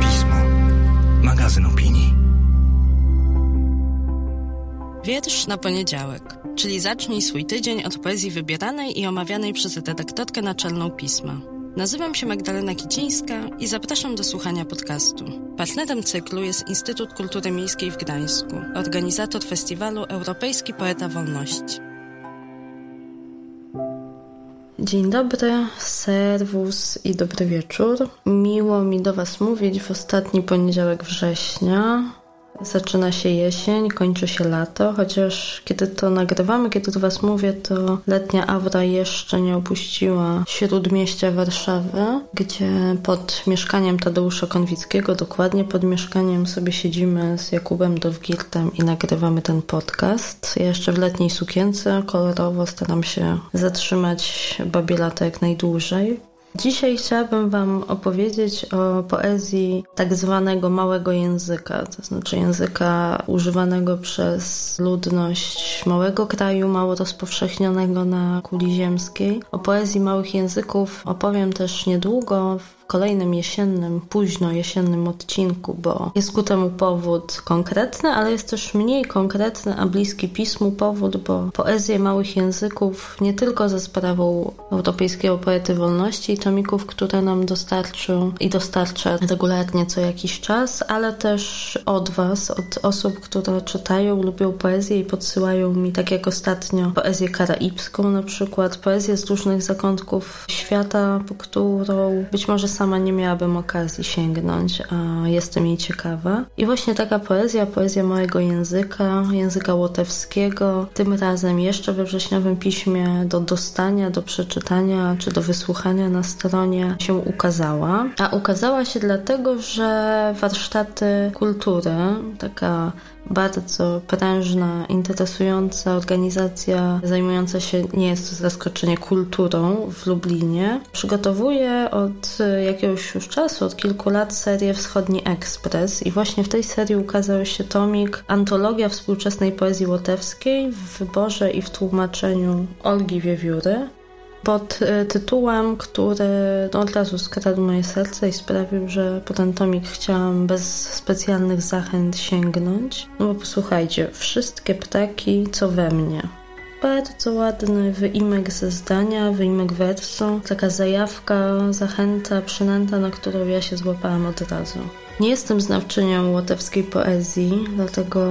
Pismo. Magazyn opinii. Wiersz na poniedziałek, czyli zacznij swój tydzień od poezji wybieranej i omawianej przez redaktorkę naczelną pisma. Nazywam się Magdalena Kicińska i zapraszam do słuchania podcastu. Partnerem cyklu jest Instytut Kultury Miejskiej w Gdańsku, organizator festiwalu Europejski Poeta Wolności. Dzień dobry, serwus i dobry wieczór. Miło mi do Was mówić w ostatni poniedziałek września. Zaczyna się jesień, kończy się lato, chociaż kiedy to nagrywamy, kiedy do Was mówię, to letnia aura jeszcze nie opuściła śródmieścia Warszawy, gdzie pod mieszkaniem Tadeusza Konwickiego, dokładnie pod mieszkaniem sobie siedzimy z Jakubem Dowgirtem i nagrywamy ten podcast. Ja jeszcze w letniej sukience, kolorowo staram się zatrzymać babie lata jak najdłużej. Dzisiaj chciałabym Wam opowiedzieć o poezji tak zwanego małego języka, to znaczy języka używanego przez ludność małego kraju, mało rozpowszechnionego na kuli ziemskiej. O poezji małych języków opowiem też niedługo kolejnym jesiennym, późno jesiennym odcinku, bo jest ku temu powód konkretny, ale jest też mniej konkretny, a bliski pismu powód, bo poezję małych języków nie tylko za sprawą Europejskiego Poety Wolności i tomików, które nam dostarczył i dostarcza regularnie co jakiś czas, ale też od Was, od osób, które czytają, lubią poezję i podsyłają mi, tak jak ostatnio, poezję karaibską na przykład, poezję z różnych zakątków świata, po którą być może sam sama nie miałabym okazji sięgnąć, a jestem jej ciekawa. I właśnie taka poezja, poezja małego języka, języka łotewskiego, tym razem jeszcze we wrześniowym piśmie do dostania, do przeczytania czy do wysłuchania na stronie się ukazała. A ukazała się dlatego, że warsztaty kultury, taka bardzo prężna, interesująca organizacja zajmująca się, nie jest to zaskoczenie, kulturą w Lublinie. Przygotowuje od jakiegoś już czasu, od kilku lat serię Wschodni Ekspres i właśnie w tej serii ukazał się tomik Antologia współczesnej poezji łotewskiej w wyborze i w tłumaczeniu Olgi Wiewióry pod e, tytułem, który no, od razu skradł moje serce i sprawił, że po ten tomik chciałam bez specjalnych zachęt sięgnąć. No bo posłuchajcie, wszystkie ptaki, co we mnie. Bardzo ładny wyimek ze zdania, wyimek wersu, taka zajawka, zachęta, przynęta, na którą ja się złapałam od razu. Nie jestem znawczynią łotewskiej poezji, dlatego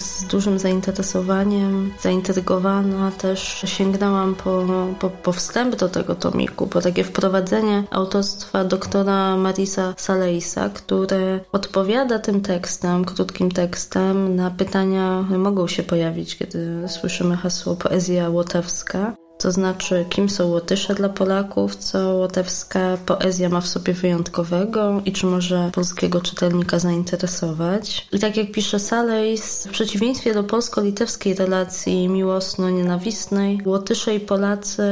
z dużym zainteresowaniem, zaintrygowana też sięgnęłam po, po, po wstęp do tego tomiku, po takie wprowadzenie autorstwa doktora Marisa Saleisa, które odpowiada tym tekstem, krótkim tekstem na pytania, mogą się pojawić, kiedy słyszymy hasło poezja łotewska to znaczy kim są Łotysze dla Polaków, co łotewska poezja ma w sobie wyjątkowego i czy może polskiego czytelnika zainteresować. I tak jak pisze Salejs, w przeciwieństwie do polsko-litewskiej relacji miłosno-nienawistnej, Łotysze i Polacy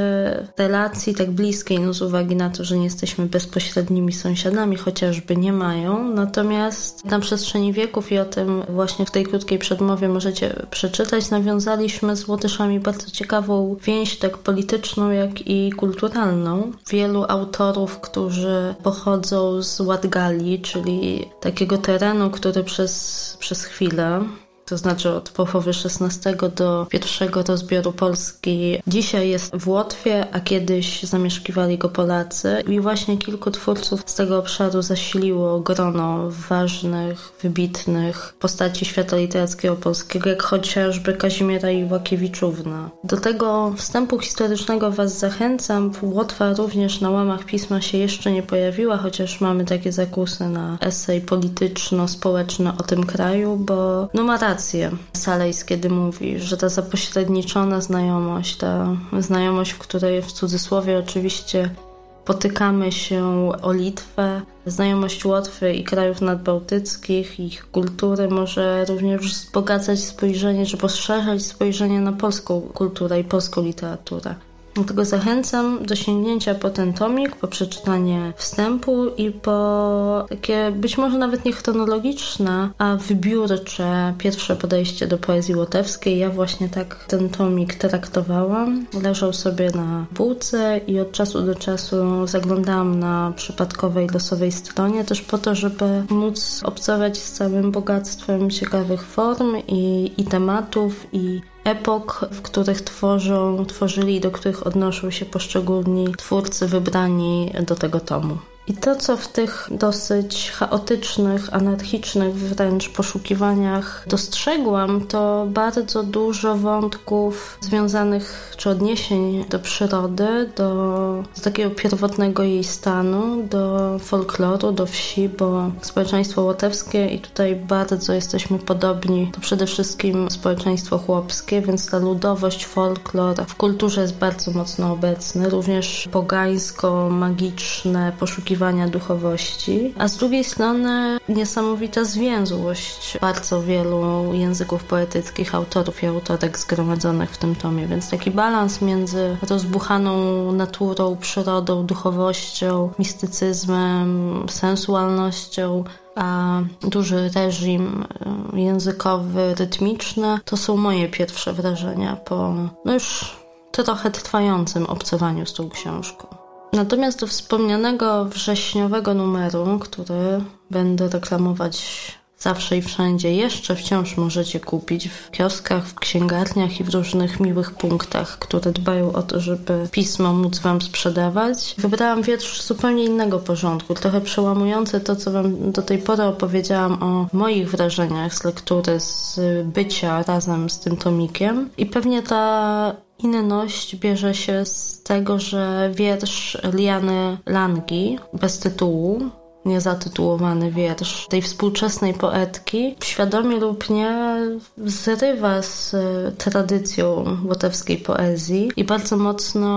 relacji tak bliskiej, no z uwagi na to, że nie jesteśmy bezpośrednimi sąsiadami, chociażby nie mają. Natomiast na przestrzeni wieków i o tym właśnie w tej krótkiej przedmowie możecie przeczytać, nawiązaliśmy z Łotyszami bardzo ciekawą więź tak polityczną, jak i kulturalną. Wielu autorów, którzy pochodzą z Ładgali, czyli takiego terenu, który przez, przez chwilę to znaczy od połowy XVI do pierwszego rozbioru Polski. Dzisiaj jest w Łotwie, a kiedyś zamieszkiwali go Polacy i właśnie kilku twórców z tego obszaru zasiliło grono ważnych, wybitnych postaci świata literackiego polskiego, jak chociażby Kazimiera Iłakiewiczówna. Do tego wstępu historycznego Was zachęcam. Łotwa również na łamach pisma się jeszcze nie pojawiła, chociaż mamy takie zakusy na esej polityczno-społeczny o tym kraju, bo no ma rację rację Salejs, kiedy mówi, że ta zapośredniczona znajomość, ta znajomość, w której w cudzysłowie oczywiście potykamy się o Litwę, znajomość Łotwy i krajów nadbałtyckich, ich kultury może również wzbogacać spojrzenie, czy poszerzać spojrzenie na polską kulturę i polską literaturę. Dlatego zachęcam do sięgnięcia po ten tomik, po przeczytanie wstępu i po takie być może nawet nie chronologiczne, a wybiórcze pierwsze podejście do poezji łotewskiej. Ja właśnie tak ten tomik traktowałam. Leżał sobie na półce i od czasu do czasu zaglądałam na przypadkowej, losowej stronie, też po to, żeby móc obcować z całym bogactwem ciekawych form i, i tematów, i epok, w których tworzą, tworzyli i do których odnoszą się poszczególni twórcy wybrani do tego tomu. I to, co w tych dosyć chaotycznych, anarchicznych wręcz poszukiwaniach dostrzegłam, to bardzo dużo wątków związanych czy odniesień do przyrody, do, do takiego pierwotnego jej stanu, do folkloru, do wsi, bo społeczeństwo łotewskie i tutaj bardzo jesteśmy podobni, to przede wszystkim społeczeństwo chłopskie, więc ta ludowość, folklor w kulturze jest bardzo mocno obecny, również pogańsko-magiczne poszukiwania poszukiwania duchowości, a z drugiej strony niesamowita zwięzłość bardzo wielu języków poetyckich, autorów i autorek zgromadzonych w tym tomie, więc taki balans między rozbuchaną naturą, przyrodą, duchowością, mistycyzmem, sensualnością, a duży reżim e, językowy, rytmiczny, to są moje pierwsze wrażenia po no już trochę trwającym obcowaniu z tą książką. Natomiast do wspomnianego wrześniowego numeru, który będę reklamować zawsze i wszędzie, jeszcze wciąż możecie kupić w kioskach, w księgarniach i w różnych miłych punktach, które dbają o to, żeby pismo móc Wam sprzedawać. Wybrałam wiersz zupełnie innego porządku, trochę przełamujący to, co Wam do tej pory opowiedziałam o moich wrażeniach z lektury, z bycia razem z tym tomikiem. I pewnie ta Inność bierze się z tego, że wiersz Liany Langi bez tytułu niezatytułowany wiersz tej współczesnej poetki, świadomie lub nie zrywa z e, tradycją łotewskiej poezji i bardzo mocno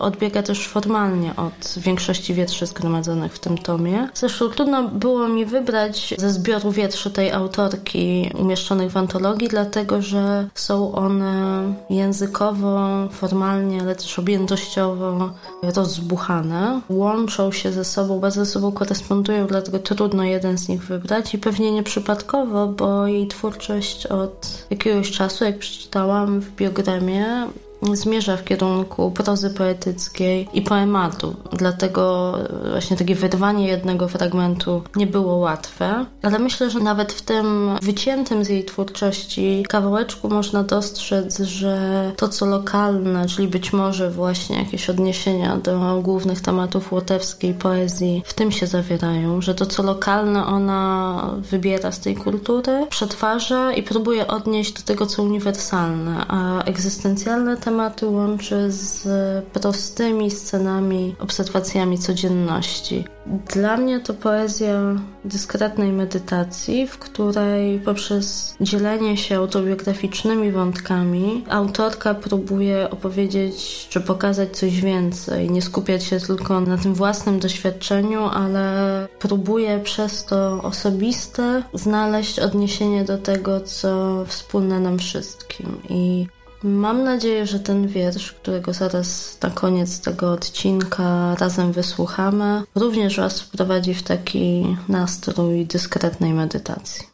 odbiega też formalnie od większości wierszy zgromadzonych w tym tomie. Zresztą trudno było mi wybrać ze zbioru wierszy tej autorki umieszczonych w antologii, dlatego że są one językowo, formalnie, ale też objętościowo rozbuchane. Łączą się ze sobą, bardzo ze sobą korespondują dlatego trudno jeden z nich wybrać. I pewnie nieprzypadkowo, bo jej twórczość od jakiegoś czasu, jak przeczytałam w biogramie, zmierza w kierunku prozy poetyckiej i poematu. Dlatego właśnie takie wyrwanie jednego fragmentu nie było łatwe, ale myślę, że nawet w tym wyciętym z jej twórczości kawałeczku można dostrzec, że to co lokalne, czyli być może właśnie jakieś odniesienia do głównych tematów łotewskiej poezji, w tym się zawierają, że to co lokalne ona wybiera z tej kultury, przetwarza i próbuje odnieść do tego co uniwersalne, a egzystencjalne tematy łączy z prostymi scenami, obserwacjami codzienności. Dla mnie to poezja dyskretnej medytacji, w której poprzez dzielenie się autobiograficznymi wątkami autorka próbuje opowiedzieć czy pokazać coś więcej, nie skupiać się tylko na tym własnym doświadczeniu, ale próbuje przez to osobiste znaleźć odniesienie do tego, co wspólne nam wszystkim. I Mam nadzieję, że ten wiersz, którego zaraz na koniec tego odcinka razem wysłuchamy, również Was wprowadzi w taki nastrój dyskretnej medytacji.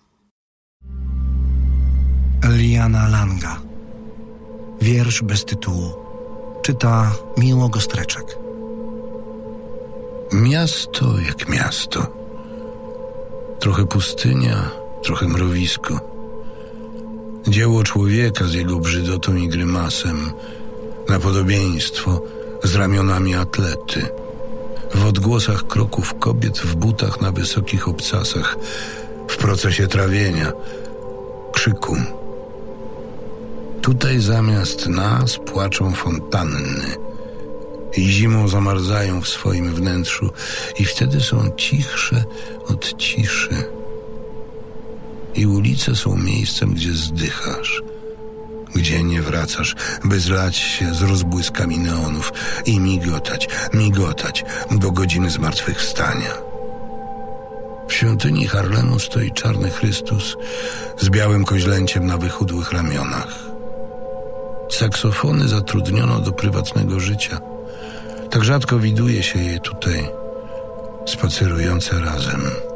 Liana Langa. Wiersz bez tytułu. Czyta Miło Gostreczek. Miasto jak miasto. Trochę pustynia, trochę mrowisko Dzieło człowieka z jego brzydotą i grymasem, na podobieństwo z ramionami atlety. W odgłosach kroków kobiet w butach na wysokich obcasach, w procesie trawienia, krzyku. Tutaj zamiast nas płaczą fontanny i zimą zamarzają w swoim wnętrzu i wtedy są cichsze od ciszy i ulice są miejscem, gdzie zdychasz, gdzie nie wracasz, by zlać się z rozbłyskami neonów i migotać, migotać do godziny zmartwychwstania. W świątyni Harlemu stoi czarny Chrystus z białym koźlęciem na wychudłych ramionach. saksofony zatrudniono do prywatnego życia. Tak rzadko widuje się je tutaj, spacerujące razem.